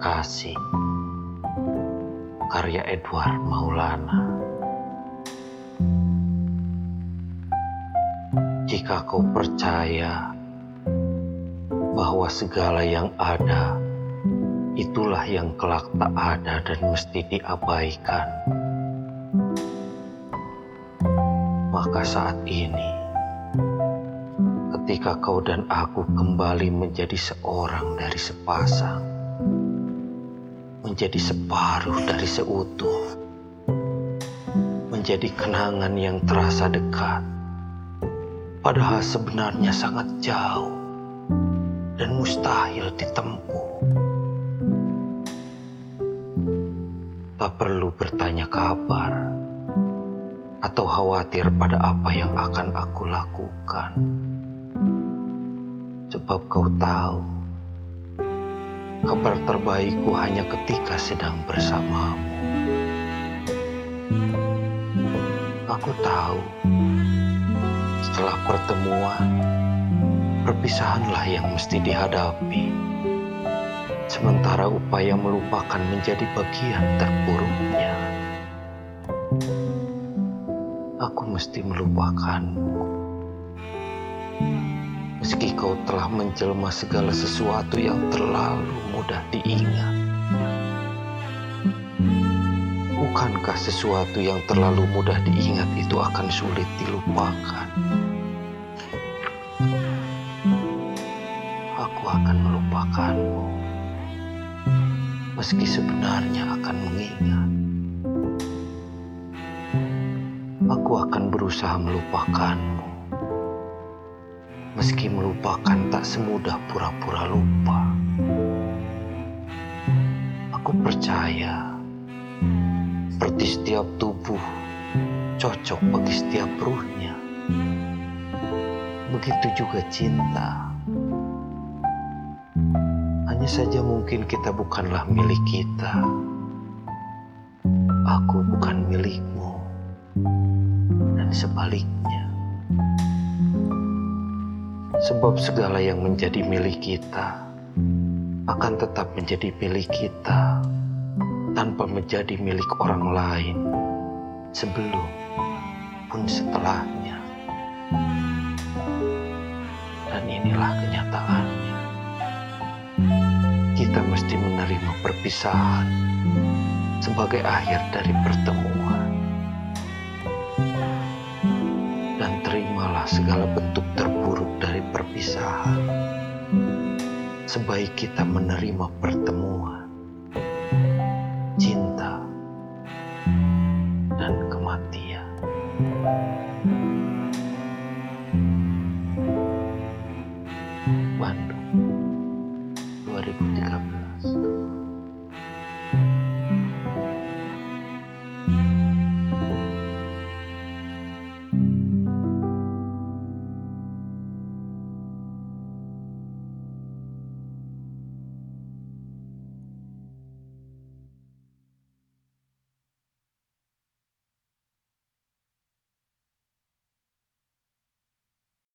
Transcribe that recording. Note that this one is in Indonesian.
Asing Karya Edward Maulana. Jika kau percaya bahwa segala yang ada itulah yang kelak tak ada dan mesti diabaikan, maka saat ini ketika kau dan aku kembali menjadi seorang dari sepasang, menjadi separuh dari seutuh, menjadi kenangan yang terasa dekat, padahal sebenarnya sangat jauh dan mustahil ditempuh. Tak perlu bertanya kabar atau khawatir pada apa yang akan aku lakukan sebab kau tahu kabar terbaikku hanya ketika sedang bersamamu. Aku tahu setelah pertemuan, perpisahanlah yang mesti dihadapi. Sementara upaya melupakan menjadi bagian terburuknya. Aku mesti melupakanmu meski kau telah menjelma segala sesuatu yang terlalu mudah diingat. Bukankah sesuatu yang terlalu mudah diingat itu akan sulit dilupakan? Aku akan melupakanmu, meski sebenarnya akan mengingat. Aku akan berusaha melupakanmu meski melupakan tak semudah pura-pura lupa. Aku percaya, seperti setiap tubuh cocok bagi setiap ruhnya. Begitu juga cinta. Hanya saja mungkin kita bukanlah milik kita. Aku bukan milikmu. Dan sebaliknya. Sebab segala yang menjadi milik kita akan tetap menjadi milik kita tanpa menjadi milik orang lain sebelum pun setelahnya. Dan inilah kenyataannya. Kita mesti menerima perpisahan sebagai akhir dari pertemuan. Dan terimalah segala bentuk dari perpisahan. Sebaik kita menerima pertemuan, cinta, dan kematian. Bandung 2013